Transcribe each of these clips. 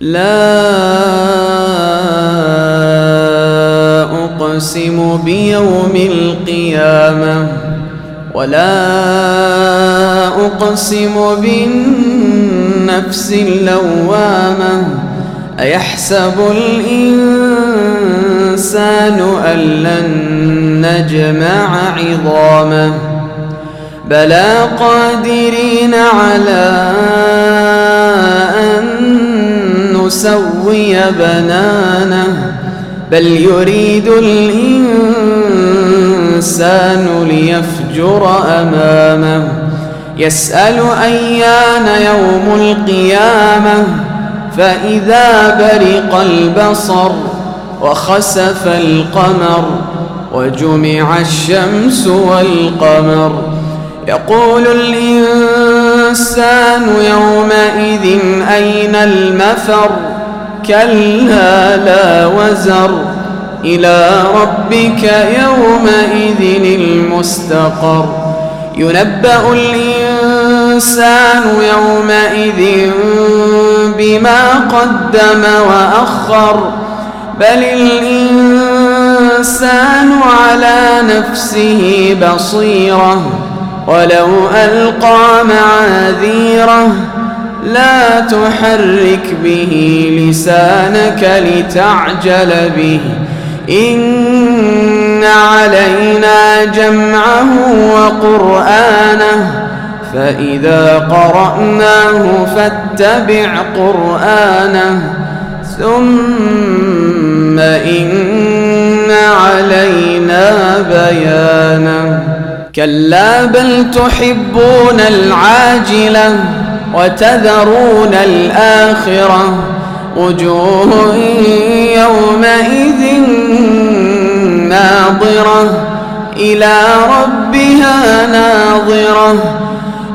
لا أقسم بيوم القيامة ولا أقسم بالنفس اللوامة أيحسب الإنسان أن لن نجمع عظامه بلى قادرين على نسوي بنانه بل يريد الإنسان ليفجر أمامه. يسأل أيان يوم القيامة فإذا برق البصر وخسف القمر وجمع الشمس والقمر. يقول الإنسان يومئذ أين المفر؟ كلا لا وزر. إلى ربك يومئذ المستقر. ينبأ الإنسان يومئذ بما قدم وأخر. بل الإنسان على نفسه بصيرة. ولو ألقى معاذيره لا تحرك به لسانك لتعجل به. إن علينا جمعه وقرآنه فإذا قرأناه فاتبع قرآنه. ثم إن علينا بيانه. كلا بل تحبون العاجلة وتذرون الآخرة وجوه يومئذ ناظرة إلى ربها ناظرة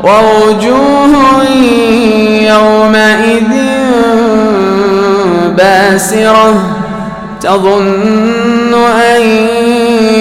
ووجوه يومئذ باسرة تظن أن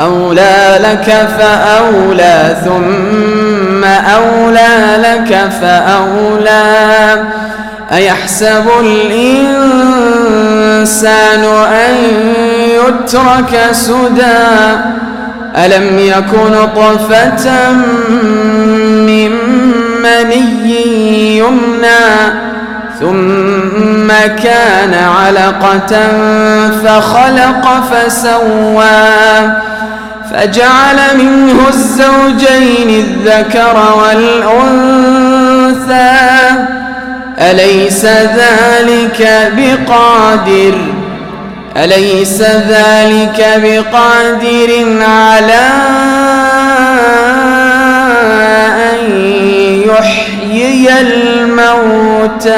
أولى لك فأولى ثم أولى لك فأولى. أيحسب الإنسان أن يترك سدى؟ ألم يكن طفة من مني يمنى؟ ثم كان علقة فخلق فسوى فجعل منه الزوجين الذكر والأنثى. أليس ذلك بقادر؟ أليس ذلك بقادر على أن يحيي الموتى؟